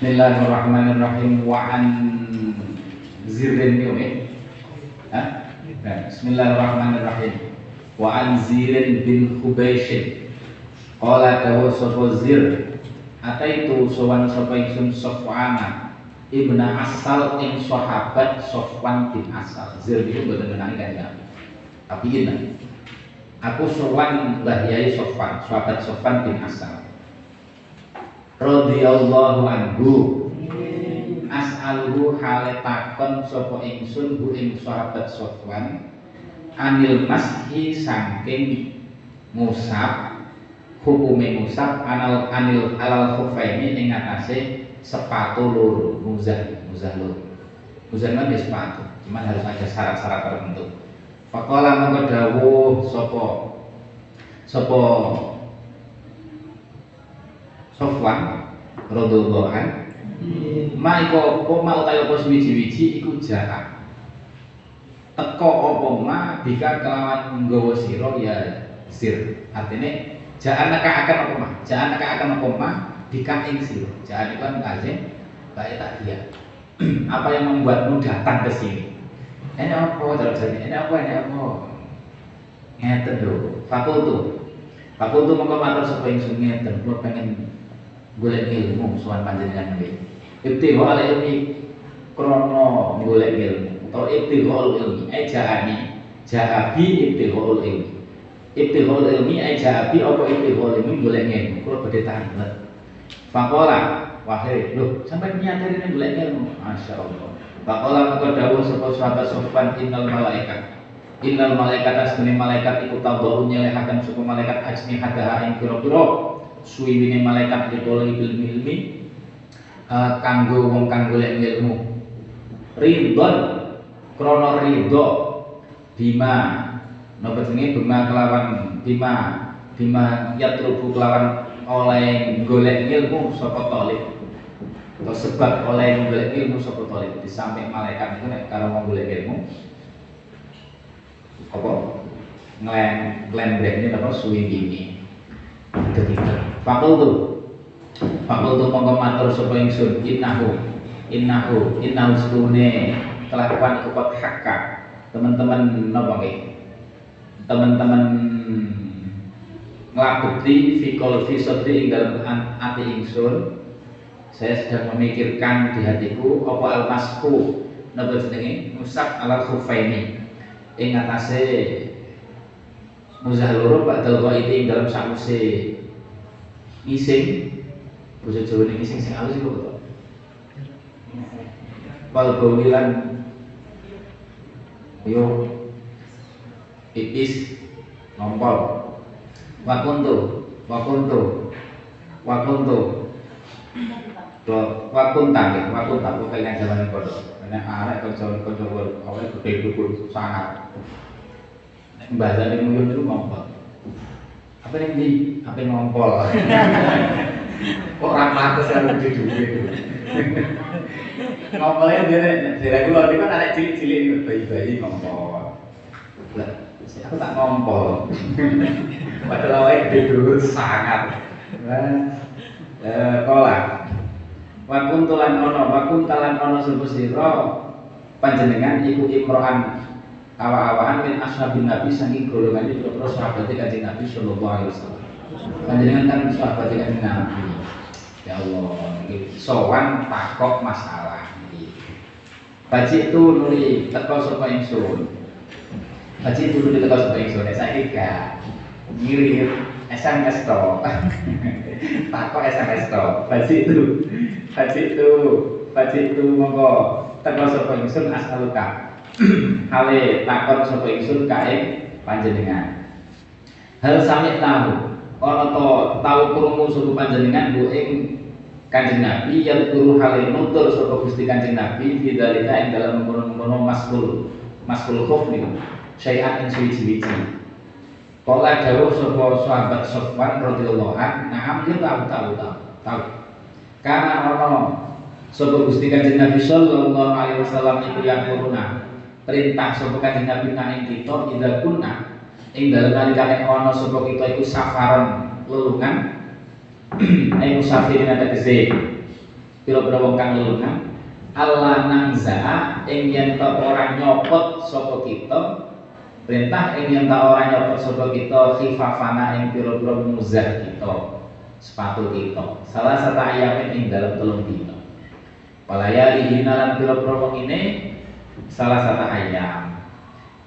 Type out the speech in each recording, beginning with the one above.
Bismillahirrahmanirrahim wa an zirin yo eh. Hah? Nah, Bismillahirrahmanirrahim. Wa an zirin bin Hubaishin. Qala dawu sapa zir ataitu sowan sapa ingsun Sofwana ibna Asal ing sahabat Sofwan bin Asal. Zir itu boten menangi kanjeng Tapi ini aku sowan Mbah Yai Sofwan, sahabat Sofwan bin Asal radhiyallahu anhu. As'aluhu hale takon sapa ingsun bu ing sahabat Sofwan. Anil mashi saking musab hukume musab anal anil alal khufaini ing atase sepatu loro muzah muzah loro muzah kan sepatu cuman harus ada syarat-syarat tertentu. Fakola mongko dawuh sapa sapa Sofwan radhiyallahu an ma iku apa? Ma utawa apa suwiji-wiji iku jarak. Teko apa? Ma bika kelawan nggawa sira ya sir. Artinya jangan neka akan apa ma? Jangan neka akan apa ma? Bika ing sira. Jangan itu kan lazim baik tak dia apa yang membuatmu datang ke sini? Ini apa terjadi ini apa ini apa? Ngeten lho fakultu. Fakultu mongko matur sapa ingsun ngeten. Pengen golek ilmu soal panjenengan nggih. Ibtigha ala ilmi krono golek ilmu atau ibtigha ilmi ejani jahabi ibtigha ilmi. Ibtigha ilmi ejabi apa ibtigha ilmi golek ilmu. Kulo badhe tahan. Faqala wahai lho sampai nyadari nek golek ilmu. Masyaallah. Faqala maka dawuh sapa sahabat Sofwan innal malaikat Innal malaikat asmini malaikat iku tabahu nyelehaken suku malaikat ajni hadaha ing pira-pira suwiwine malaikat ditolong bil ilmi uh, kanggo wong kang golek ilmu. Ridon krono ridho bima. Napa jenenge? Bima kelawan bima bima yatrubu kelawan oleh golek ilmu sapa talib. Atau sebab oleh golek ilmu sapa talib. Di samping malaikat itu nek karo wong golek ilmu apa? Ngelem ngelem ini apa suwi bini ketiga fakultu. Fakultu mongko matur sapa ingsun. Innahu. Innahu. Innahu stune kelakuan iku kot hakka. Teman-teman napa nggih? Teman-teman nglabeti fi qalbi sadri ing dalem ati ingsun. Saya sedang memikirkan di hatiku apa almasku? Napa jenenge? Musak ala khufaini. Ing atase Muzah loro badal itu dalam sakuse ngising Bahasa Jawa ini ngising sing halus iku betul. Wal bawilan yo. Pipis ngompol. Wakuntu. Wakuntu. Wakuntu. Do wakunta wakunta kok kalian jaman padha nek arek kanca-kanca awake gede dhuwur sangat bahasa yang nguyun itu ngompol apa yang di apa yang ngompol ramah tuh saya di duit ngompolnya dia daerah gue itu kan anak cilik-cilik bayi-bayi ngompol lah aku tak ngompol padahal awalnya gede dulu sangat. Kola. Wakun tulan ono wakun talan ono sebuah siro panjenengan iku imro'an awa-awahan min ashabin nabi saking golongan itu terus sahabatnya kanjeng nabi sallallahu alaihi wasallam panjenengan kan sahabatnya kanjeng nabi ya Allah sowan takok masalah Baji itu nuli teko sapa ingsun. Baji itu nuli teko sapa ingsun. Saiki gak ngirim SMS to. takok SMS to. Baji itu Baji itu Baji itu monggo teko sapa ingsun asaluka hale takon sapa ingsun kae panjenengan. Hal sami tahu ana to tahu krungu sapa panjenengan bu ing Kanjeng Nabi yang guru hale nutur sapa Gusti Kanjeng Nabi bidzalika ing dalam mengkono-mengkono maskul maskul khuf niku syai'an ing suwi-suwi. Kala dawuh sapa sahabat Sofwan radhiyallahu an, "Na'am ya tahu tahu tahu." Karena ana sapa Gusti Kanjeng Nabi sallallahu alaihi wasallam iku yang kuruna perintah sapa kanjeng Nabi nang kita ida kunna. Ing dalem nalikane ana sapa kita iku safaran lelungan. Ai musafirin ada kese pira-pira wong kang lelungan. Allah nangza ing yen ora nyopot sapa kita. Perintah ing yen ora nyopot sapa kita khifafana ing pira-pira muzah kita sepatu kita. Salah satu ayat ing dalam telung dino Walayali hinalan pira-pira wong ini salah satu ayam.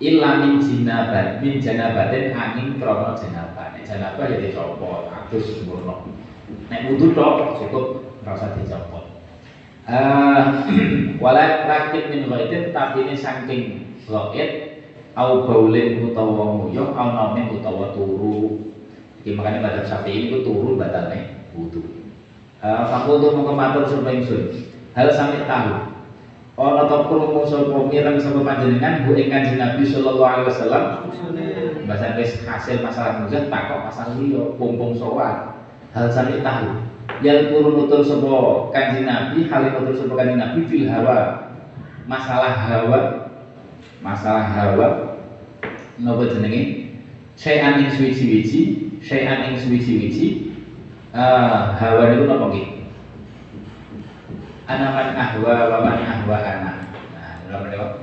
Illa min jinabat min janabatin angin krono janabah nek janabah ya dicopot atus sempurna nek wudu tok cukup ora usah dicopot. Uh, wala rakit min ghaidin tapi ini saking ghaid au baulin utawa nguyuh au naumin utawa turu. Iki makane badan sapi ini turu badane wudu. Uh, fakultu mongko matur sapa ingsun. Hal sami tahu Ana ta krungu sapa mireng sapa panjenengan bu ing Nabi sallallahu alaihi wasallam. Bahasa wis hasil masalah mujah takok masalah liya pompong sowan. Hal sami tahu. Yang turun nutur sapa Kanjeng Nabi, hal nutur sapa Kanjeng Nabi fil hawa. Masalah hawa. Masalah hawa. Napa jenenge? Syai'an ing suwi-wiji, syai'an ing suwi-wiji. Uh, hawa niku napa nggih? Anaman ahwa wa man ahwa ana. Nah, dalam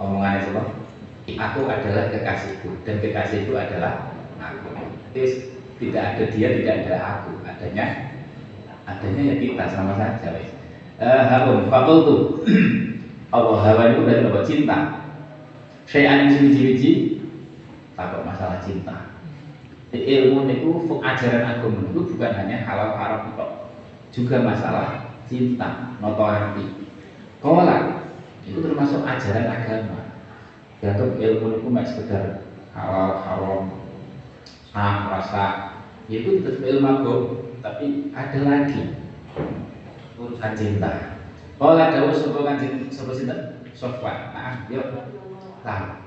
omongan itu Aku adalah kekasihku dan kekasihku adalah aku. Jadi tidak ada dia, tidak ada aku. Adanya adanya ya kita sama saja wes. Eh, harum fakultu. Allah hawa itu dari apa cinta. Syai'an yang suci-suci takut masalah cinta. Ilmu itu ajaran agama itu bukan hanya halal haram juga masalah cinta, noto hati. Kola itu termasuk ajaran agama. Ya tuh ilmu itu mek sekedar halal haram, ah rasa itu tetap ilmu agama, tapi ada lagi urusan cinta. Kola dawuh sapa kanjeng sapa sinten? Sofwan. Nah, yuk. Lah,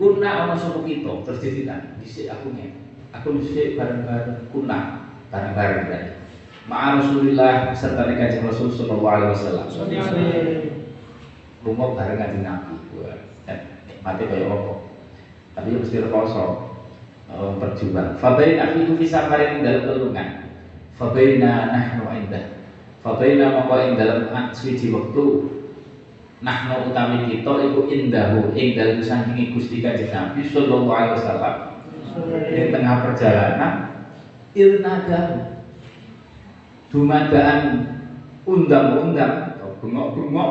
kuna ono sapa kita terus disitan. Dhisik aku nih. Aku dhisik bareng-bareng kuna bareng-bareng berarti ma'a Rasulillah serta kanjeng Rasul sallallahu alaihi wasallam. Lunga bareng kanjeng Nabi. Nikmate kaya apa? Tapi ya mesti rekoso. Um, perjuangan. Fabain itu bisa kemarin dalam telungan. Fabaina nahnu indah. Fabaina mongko ing dalam suci waktu nahnu utami kita iku indahu ing dalam saking Gusti Kanjeng Nabi sallallahu alaihi wasallam. Di tengah perjalanan ilnadahu dumadaan undang-undang atau bengok-bengok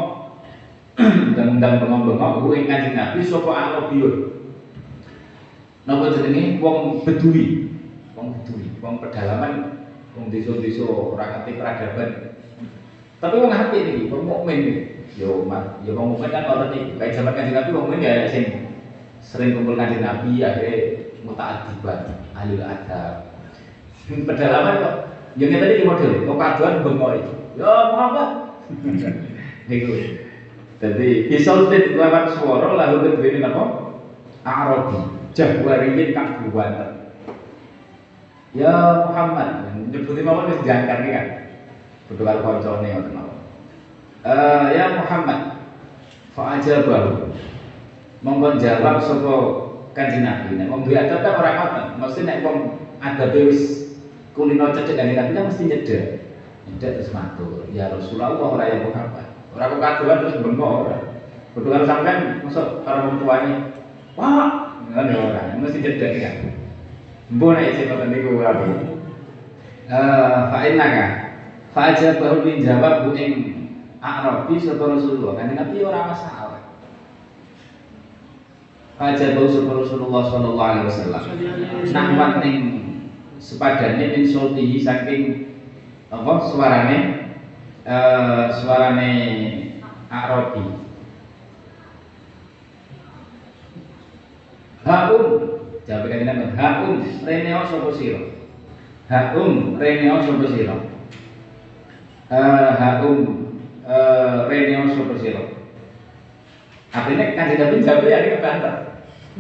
undang-undang bengok-bengok ku ing Kanjeng Nabi sapa Arabiyun napa jenenge? Wong Bedui wong Bedui wong pedalaman wong desa-desa ora ngerti peradaban. Tapi wong hati iki wong mukmin. Yo mat yo wong mukmin kan ngoten iki kayak zaman Kanjeng Nabi wong mukmin ya sing sering kumpul Kanjeng Nabi akhirnya mutaatiban alil adab. Pedalaman kok yang tadi di model, kok kaduan bengoi. Ya Muhammad. Niku. Jadi bisultin lawan suara lalu kedua ini apa? Arabi. Jahwariyin kang buatan. Ya Muhammad, nyebutin mawon wis diangkat kan. Karo kancane ngoten mawon. Eh ya Muhammad. Fa ajabahu. Monggo jawab sapa Kanjeng Nabi. Nek wong duwe adab kan ora ngoten. Mesti nek wong adabe wis kulino cecek kan Nabi kan mesti nyeda nyeda terus matur. Ya Rasulullah orang yang Muhammad orang kok kaduan terus bengok orang kebetulan sampean masuk para orang tuanya wah nggak ada orang mesti kan mbok nek sing ngoten niku apa? Eh fa innaka fa ajabahu bin jawab bu ing Arabi sapa Rasulullah. Kan Nabi ora masalah. Ajabahu sapa Rasulullah sallallahu alaihi wasallam. Nahwan ning sepadane min sultihi saking apa suarane uh, suarane Arabi. Haum jawab kan nama Haum reneo sapa sira? Haum reneo sapa sira? Uh, Haum uh, reneo sapa sira? Artinya kan tidak jawab ya ini kebantah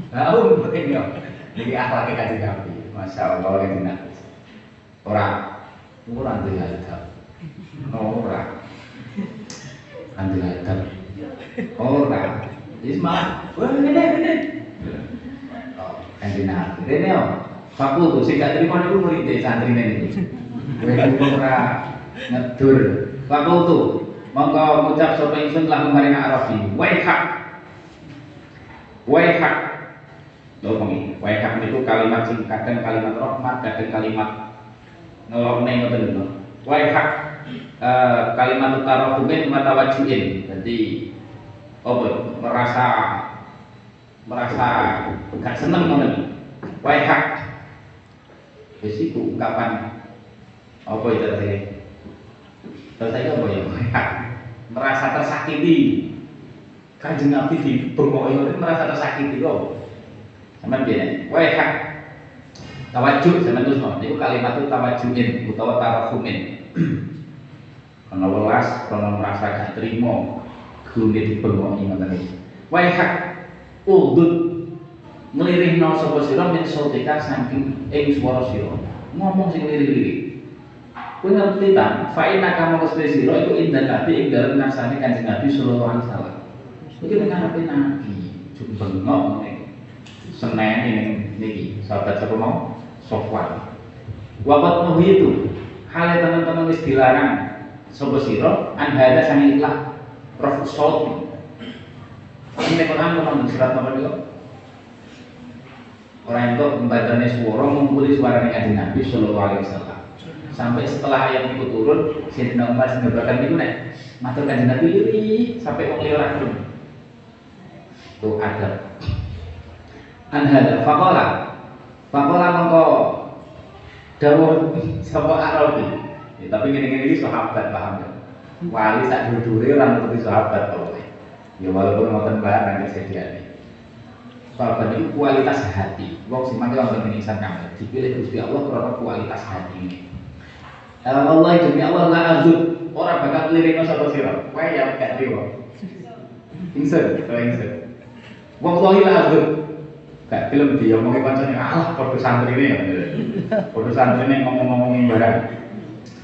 Haum reneo Ini akhlaknya kan Nabi Masya Allah yang benar. Orang, orang tuh adab. Orang, anti adab. Orang, malah, wah ini ini. Kanjeng Nabi, ini oh, fakultu sing gak terima niku murid santri ini. Kowe ora ngedur. Fakultu monggo ngucap sapa ingsun lahu maring arabi waihak waihak lho pengi waihak niku kalimat sing kadang kalimat rahmat kadang kalimat ngelokne ngoten lho waihak uh, kalimat tarahumin matawajuin jadi apa? Merasa merasa gak seneng ngoten waihak wis iku ungkapan apa itu tadi saya? Apa ya? Merasa tersakiti. Kanjeng Nabi di bengok itu merasa tersakiti kok sama dia hak tawajuk sama terus no itu kalimat itu tawajuin utawa tarafumin. Karena welas karena merasa gak terima gune di bengok ini ngoten hak udut nglirihno sapa sira min sautika saking ing swara sira. Ngomong sing lirik-lirik. Kowe ngerti ta? Fa inna kusri sira iku indah nabi ing dalem ngasane kanjeng Nabi sallallahu alaihi wasallam. Iki ning ngarepe nabi. Juk bengok ning seneni ning niki. Sahabat mau? Sofwan. Wabat nuhi itu hal teman-teman wis dilarang. Sapa sira? An hada sang ikhlas Prof. Saud ini Quran ngomong surat nomor 2 orang itu membacanya suara mengumpuli suara kanjeng Nabi Shallallahu Alaihi Wasallam. Sampai setelah ayat itu turun Sayyidina Umar sebenarnya itu nek matur kanjeng Nabi sampai wong liya itu ada an hada faqala faqala mongko dawuh sapa Arabi ya, tapi ngene-ngene iki sahabat paham ya wali sak dudure ora nututi sahabat kok ya walaupun ngoten barang kesediaan Sahabat itu kualitas hati. Wong sing wonten ing insan kamar. Dipilih Gusti Allah karena kualitas hati ini. Allah demi Allah la azud ora bakal lirino sapa sira. Kowe ya gak riwo. Insen, kowe insen. Wong la azud. Gak film dia ngomongi kancane Allah padha santrine ya. Padha santrine ngomong-ngomongin barang.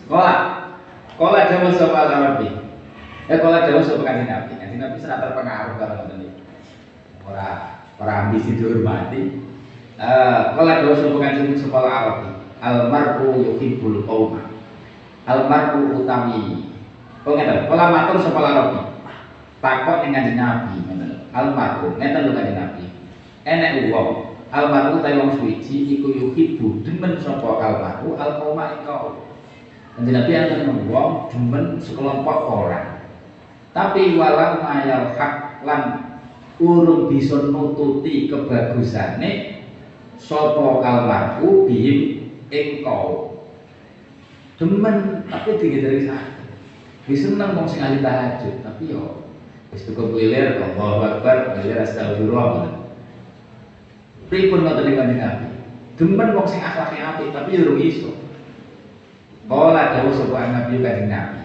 Kola. Kola jawa sapa Arabi. Eh kola jawa sapa kanjeng Nabi. Kanjeng Nabi sangat terpengaruh karo ngoten iki. Ora para ambisi dihormati uh, kalau doa sapa kanjeng sekolah Arabi almar'u yuhibbul qauma almar'u utawi oh ngeten kala matur sapa Arabi takok ning kanjeng Nabi ngoten almar'u ngeten lho kanjeng Nabi enek wong almar'u ta wong suci iku yuhibbu demen sapa almar'u alqauma ing Kanjeng Nabi anten wong demen sekelompok orang. Tapi walau mayal hak lan urung bisa nututi kebagusane sapa kalmarku bihim engkau demen tapi dari sana. Wis seneng wong sing ahli tahajud tapi yo wis cukup wilir Allahu Akbar wilir astagfirullah pripun ngoten ing kanjeng Nabi demen wong sing akhlake apik tapi yo urung iso. Kala dawuh sapa Nabi kanjeng Nabi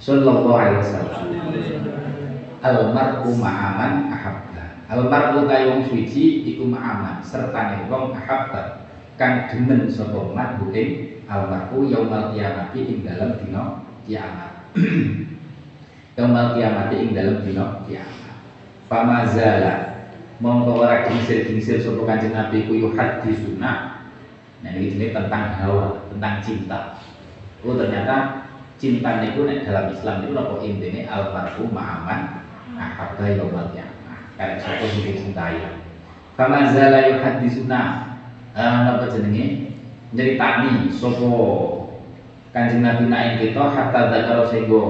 sallallahu alaihi wasallam. Almar'u ma'aman ahabba. Almar'u ta wong suci iku ma'aman serta wong ahabba. Kang demen sapa man ing almar'u yaumal kiamati ing dalem dina kiamat. Yaumal kiamati ing dalem dina kiamat. Famazala mongko ora gingsir-gingsir sapa kanjeng Nabi ku yuhadisuna nah ini tentang hawa tentang cinta. Oh ternyata cinta niku nek dalam Islam itu apa intine almar'u ma'aman ahabba yaumal qiyamah karek sapa sing dicintai. Kama zala yuhaddisuna eh, napa jenenge? Nyeritani sapa Kanjeng Nabi naik kita hatta zakaro sehingga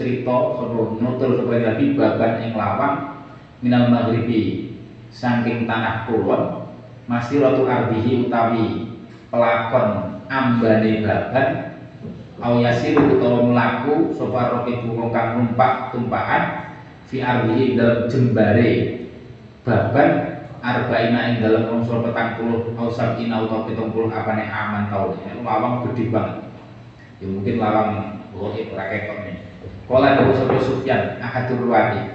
cerita sapa nutur sapa Nabi baban ing lawang minal maghribi saking tanah kulon masih ratu arbihi utawi pelakon ambane baban au yasiru utawa mlaku sapa roke wong kang numpak tumpakan fi arbihi dalam jembare baban arba'ina ing dalam unsur petang puluh au sab'ina atau pitung puluh apa nih aman tahun ini lawang gede banget. Ya mungkin lawang goib raketok nih. Kala Dawu Sopo Sufyan Ahadur Ruwadi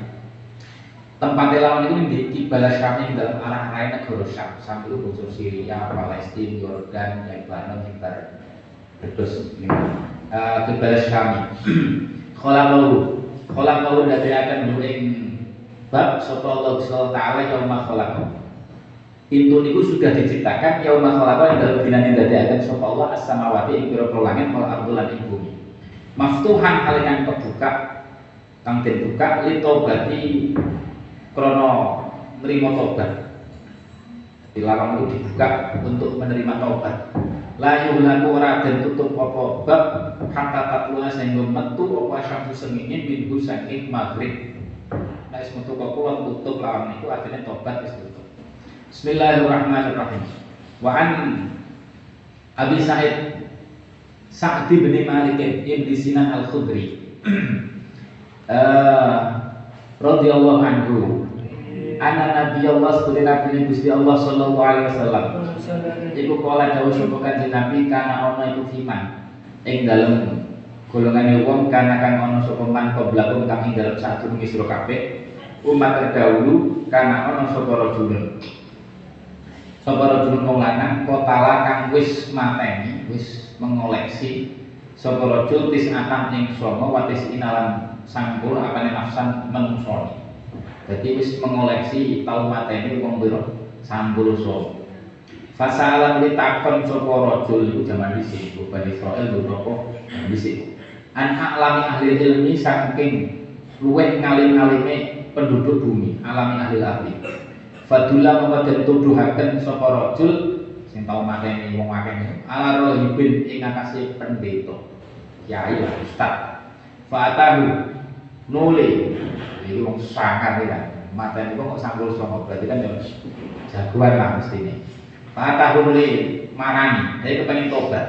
Tempat lawan itu di Kibala Syam yang dalam arah lain negara Syam Sambil unsur Syria, Palestina, Yordan, Lebanon, Terus ini uh, Kibala Syam Kala Lalu Kolak kau dari akan ing bab sapa Allah taala yauma khalaqa. Pintu niku sudah diciptakan yauma khalaqa yang dalam dinane akan sapa Allah as-samawati ing pira langit wal ardh lan ing bumi. Maftuhan kalian kebuka kang den buka li tobati krono nerima tobat dilarang itu dibuka untuk menerima tobat la yuhlaku ora den tutup apa bab hatta tatlua sehingga metu apa syamsu sengenge minggu saking maghrib. Nek wis metu tutup lawan niku artinya tobat wis tutup. Bismillahirrahmanirrahim. Wa an Abi Sa'id Sa'di bin Malik ibn Sinan al-Khudri. Uh, radhiyallahu anhu anna nabi Allah sebagai nabi Gusti Allah sallallahu alaihi wasallam. Iku kala dawuh sapa kanjeng nabi kana ana iku fiman ing dalem golongan wong kana kang ana sapa man koblakum kang ing dalem sadurunge sira kabeh. Umat terdahulu kana ana sapa rajulun. Sapa rajulun wong lanang kotala kang wis mateni wis mengoleksi sapa rajul tisatan ing songo watis inalan sangkul apane nafsan menungsoni jadi wis mengoleksi tau mateni wong pira sampul so. Fasalan ditakon sapa rajul iku jaman dhisik Bani Israil beberapa dhisik. An alami ahli ilmi saking luweh ngalim-alime penduduk bumi alami ahli arti Fadula mengkoden tuduhaken sapa rajul sing tau mateni wong akeh ala rohibin ing akase pendeta kiai lah ustaz Fatahu nuli ini wong sangat ya. Mata ini kok sampul sama berarti kan ya jagoan lah mesti ini Fatahun li marani saya kepengen tobat.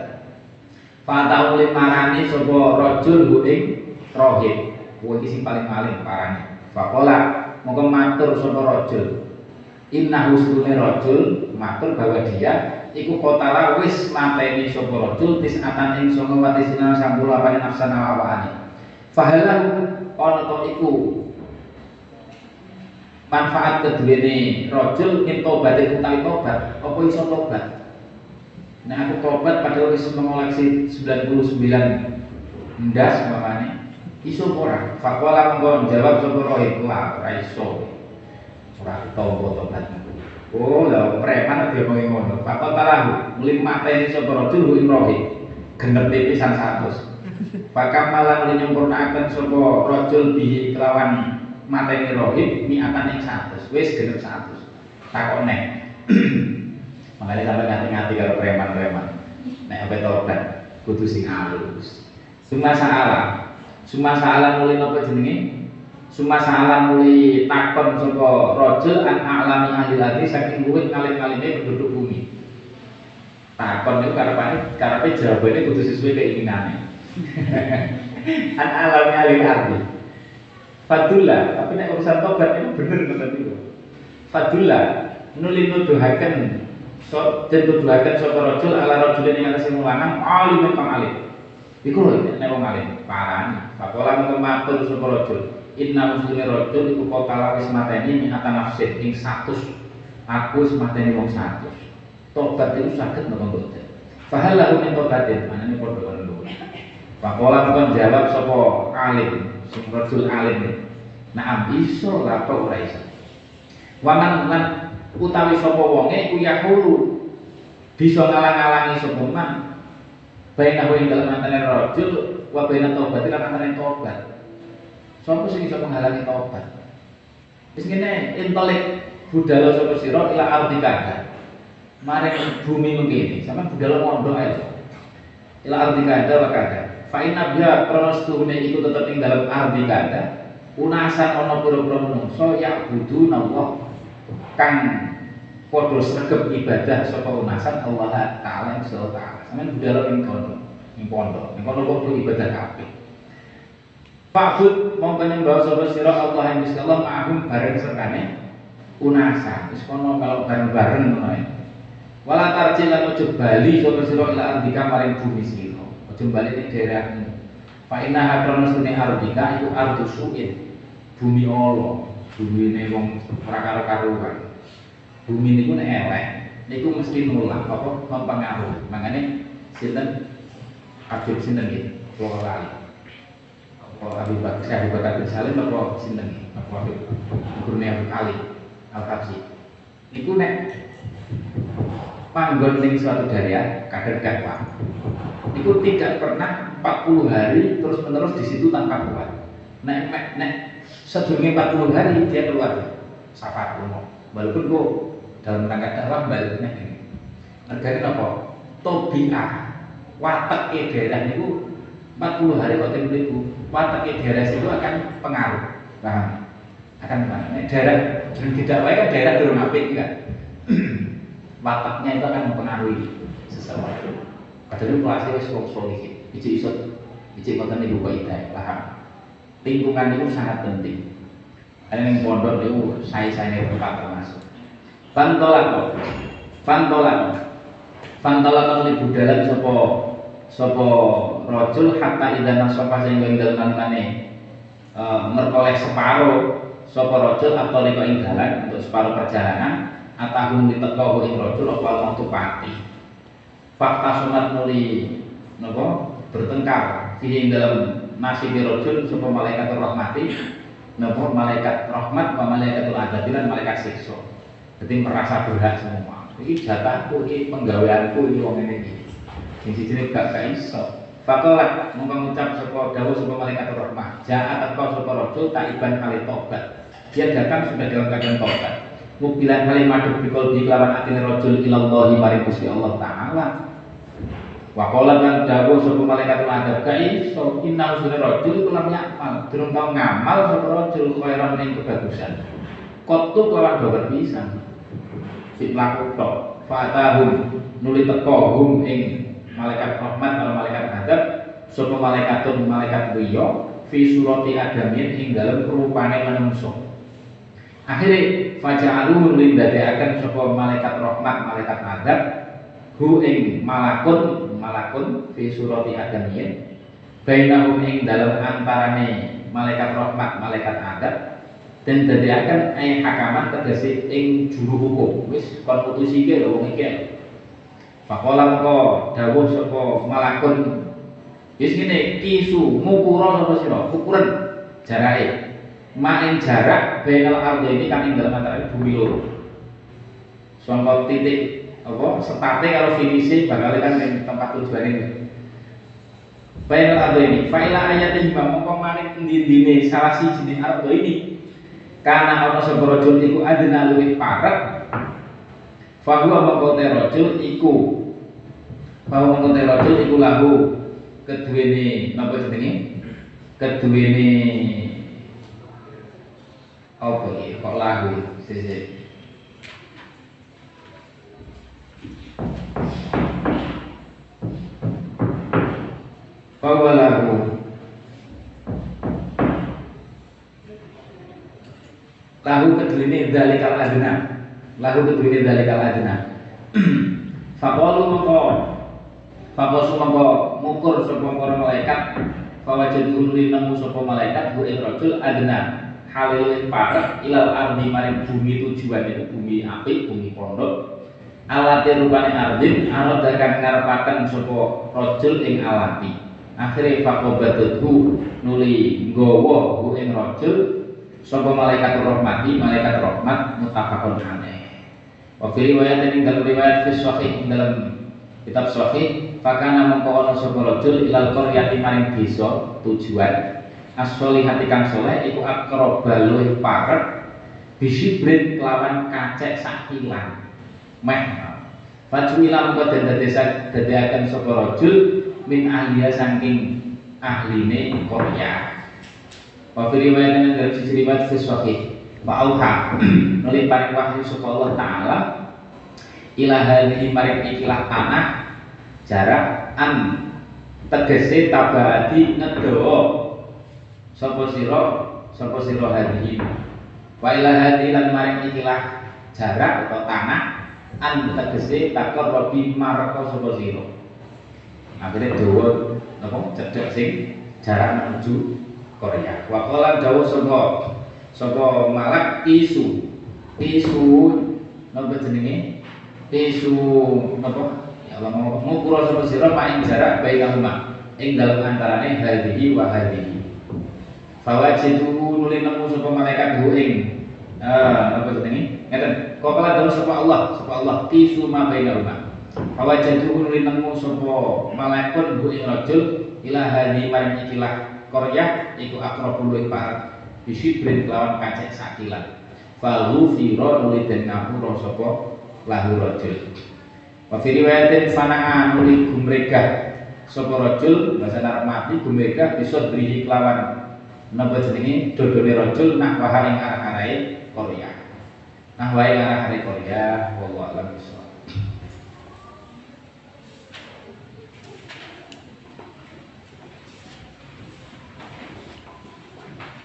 Fatahun li marani sobo rojul huing rohib. Kuwi sing paling paling parani Fakola Moga matur sobo rojul Inna husnune rojul Matur bahwa dia Iku kotala wis mateni sobo rojul Tis atan ing songo watisina sampul apane nafsana awani Fahalahu Ono to iku manfaat keduwene rajul ing tobat utawi tobat apa iso tobat? Nah aku tobat padahal wis mengoleksi 99 ndas umpamane. Iso ora? Faqala monggo jawab sapa rohib la ora iso. Ora tau tobat oh lha preman dia mau ngono. Faqala talahu muli mateni sapa rajul ing rohib genep pisan 100 Pakam malah menyempurnakan sapa rajul bihi kelawan mateni rohib miatan yang satu wis genep satu takut nek. Makanya sampai ngati-ngati kalau preman-preman. Nek apa tobat kudu sing halus. Suma salah Suma salah mulai nopo jenenge? Suma salah mulai takon sapa rajul an alami ahli hati saking luwih ngalim-alime penduduk bumi. Takon itu karepane karepe jawabannya kudu sesuai keinginannya. An alami ahli hati Fadullah, tapi nek urusan tobat itu bener ngoten niku. Fadullah nuli nuduhaken so den nuduhaken sapa rajul ala rajulin ing atase lanang alim kang alim. Iku lho nek wong alim parani. Faqala mung matur sapa rajul. Inna muslimin rajul iku kotala wis mateni min nafsin ing 100. Aku wis mateni wong 100. Tobat itu saged napa mboten? Fahal lahu min tobatin, manane padha karo Faqala mung jawab sapa alim rajul alim Naam iso kok ora iso. Waman lan utawi sapa wonge iku yahulu bisa ngalang-alangi sapa man baina ing dalem antane rajul wa baina tobat lan antane tobat. Sapa sing iso menghalangi tobat? Wis ngene intelek budal sapa sira ila ardika. Maring bumi mengkene, sampean budal mondok ae. Ila ardika wa kada. Fa inna biha kronos tuhune iku tetep ing dalam ardi kada unasan ana pira-pira manungsa ya budu Allah kang padha sregep ibadah sapa unasan Allah taala insyaallah taala. Sampeyan budal ing kono ing pondok. Ing kono padha ibadah kabeh. Fakut mongko nyembah sapa sira Allah yang Gusti Allah ma'ahum bareng sertane unasa wis kono kalau bareng-bareng ngono Wala tarji lan ojo bali sapa sira ila ardika maring bumi sira jembali di daerahmu. Fa inna hadrono sune ardika iku ardu suin. Bumi Allah bumi ini wong ora karuan bumi niku nek elek niku mesti nolak apa? Mempengaruhi. Makanya sinten? Habib sinten nggih? Kula lali. Apa Habib Bakar Habib Bakar bin Salim apa sinten apa Habib gurune Habib Ali Al-Habsi niku nek panggon suatu daerah kadang dakwah itu tidak pernah 40 hari terus menerus di situ tanpa kuat nek nek nek sedurunge 40 hari dia keluar. Safar kuno walaupun kok dalam rangka dakwah balik nek ini regane apa? Tobiah. Watak daerah itu 40 hari tempe itu watak daerah itu akan pengaruh. Paham? Akan pengaruh. Daerah tidak baik kan daerah turun apik kan wataknya itu akan mempengaruhi seseorang padahal kelasnya wis wong solih iki iso iki konten ibu kaidah paham? Lingkungan itu sangat penting. Ada yang pondok itu saya saya tempat termasuk. Fantolak fantolak fantolak oleh budalan sopo sopo rojul hatta idana sopa sehingga ing dalam nane e, merkoleh separuh sopo rojul atau liko ing dalan untuk separuh perjalanan atau di teko ing rojul apa mau pati fakta sunat muli nopo bertengkar. Sehingga dalam nasib rojul sopo malaikat rahmati nopo malaikat rahmat wa malaikatul adab dan malaikat siksa. Jadi merasa berhak semua. Ini jatahku ini penggaweanku ini wong ini yang sini gak gak iso. Fakolat mengucap sebuah dawuh sebuah malaikat rahmat. Jahat atau sebuah rojul iban kali tobat. Dia datang sudah dalam keadaan tobat. Mubilan kali maduk bikol di kelawan atin rojul ilallahi maring Allah Ta'ala Wakola dan dawo sebuah malaikat adab kai so inna usule rojul kulam yakmal Durung tau ngamal sebuah rojul khairan yang kebagusan. Kotu kelawan babar pisan. Si pelaku tok Fatahum nuli teko hum ing malaikat rahmat atau malaikat adab Sopo malaikatun malaikat wiyo Fi surati adamin ing dalam rupane manungso Akhirnya faja'alu nuli akan sopo malaikat rahmat malaikat adab Hu ing malakun malakun fi surati adamiyyin bainahum ing dalam antarane malaikat rahmat malaikat adab dan dadiakan ay hakaman tegese ing juru hukum. Wis kon putusike lho wong iki. Pakola mengko dawuh sapa malakun. Wis ngene kisu ngukura sapa sira? Ukuran jarake main jarak bainal ardi ini kan ing dalam antara bumi loro. Sangka titik apa? Starte kalau finisi bakal kan yang tempat tujuan ini Fail atau ini, faila ayat ini mongko manik dini salah si jenis ardo ini. Karena orang seberojul iku adena luwih parat Fahuwa mengkote rojul iku. Fahuwa mengkote rojul iku lahu. Kedua ini? Kedua ini Apa ini? Kok lahu? Sisi lahu kedulini dalikal adna lahu kedulini dalikal adna faqalu mongko. Faqasu mongko. Mukur sapa malaikat. Fawajadu li nemu sapa malaikat ing rajul adna. Halil parat ilal ardi maring bumi tujuan itu bumi api bumi pondok. Alati rupane ardin arad kang ngarepaken sapa rajul ing alati. Akhirnya fakobatuthu nuli gowo hu ing sapa malaikat rahmati malaikat rahmat mutafakun aneh wa riwayat ini dalam riwayat fi sahih dalam kitab sahih fakana mengko ana sapa ilal qaryati maring desa tujuan. As-solihati kang soleh iku akroba luwih parek bisibrit kelawan kacek sakilan meh. Fajuila mengko den desa dadiaken sapa rajul min ahliya saking ahline Korea. Wa fi riwayat dalam sisi riwayat fi sahih. Wa auha nuli paring wahyu Allah taala. Ila hadhihi maring ikilah tanah. Jarak an tegese tabati ngedo sapa sira? Sapa sira hadhihi? Wa ila hadhihi lan maring ikilah jarak atau tanah. An tegese takor robi marko sapa sira? Akhirnya dawa apa? Cedek sing jarak menuju Korea. Wakola dawa sapa sapa malak isu. Isu napa jenenge? Isu napa? Ya Allah mau ngukur sapa sira paing jarak baik rumah. Ing dalem antarane hadhihi wa hadhihi fawajidu nuli nemu sapa malaikat hu ing eh napa jenenge? Ngeten. Kala dawa sapa Allah sapa Allah isu ma rumah. Fawajadu nuli nemu sapa malaikat bu ing rajul ila hadi maring ikilah Korea iku akrabul luwih parek bisibrin kelawan kacek sakilan. Falu firo nuli den ngapura sapa lahu rajul. Wa fi riwayatin fana'a nuli gumregah sapa rajul bahasa Arab mati gumregah bisa beri kelawan. Napa jenenge? Dodone rajul nak wahai arah-arahe Korea. Nah wae arah-arahe Korea wallahu a'lam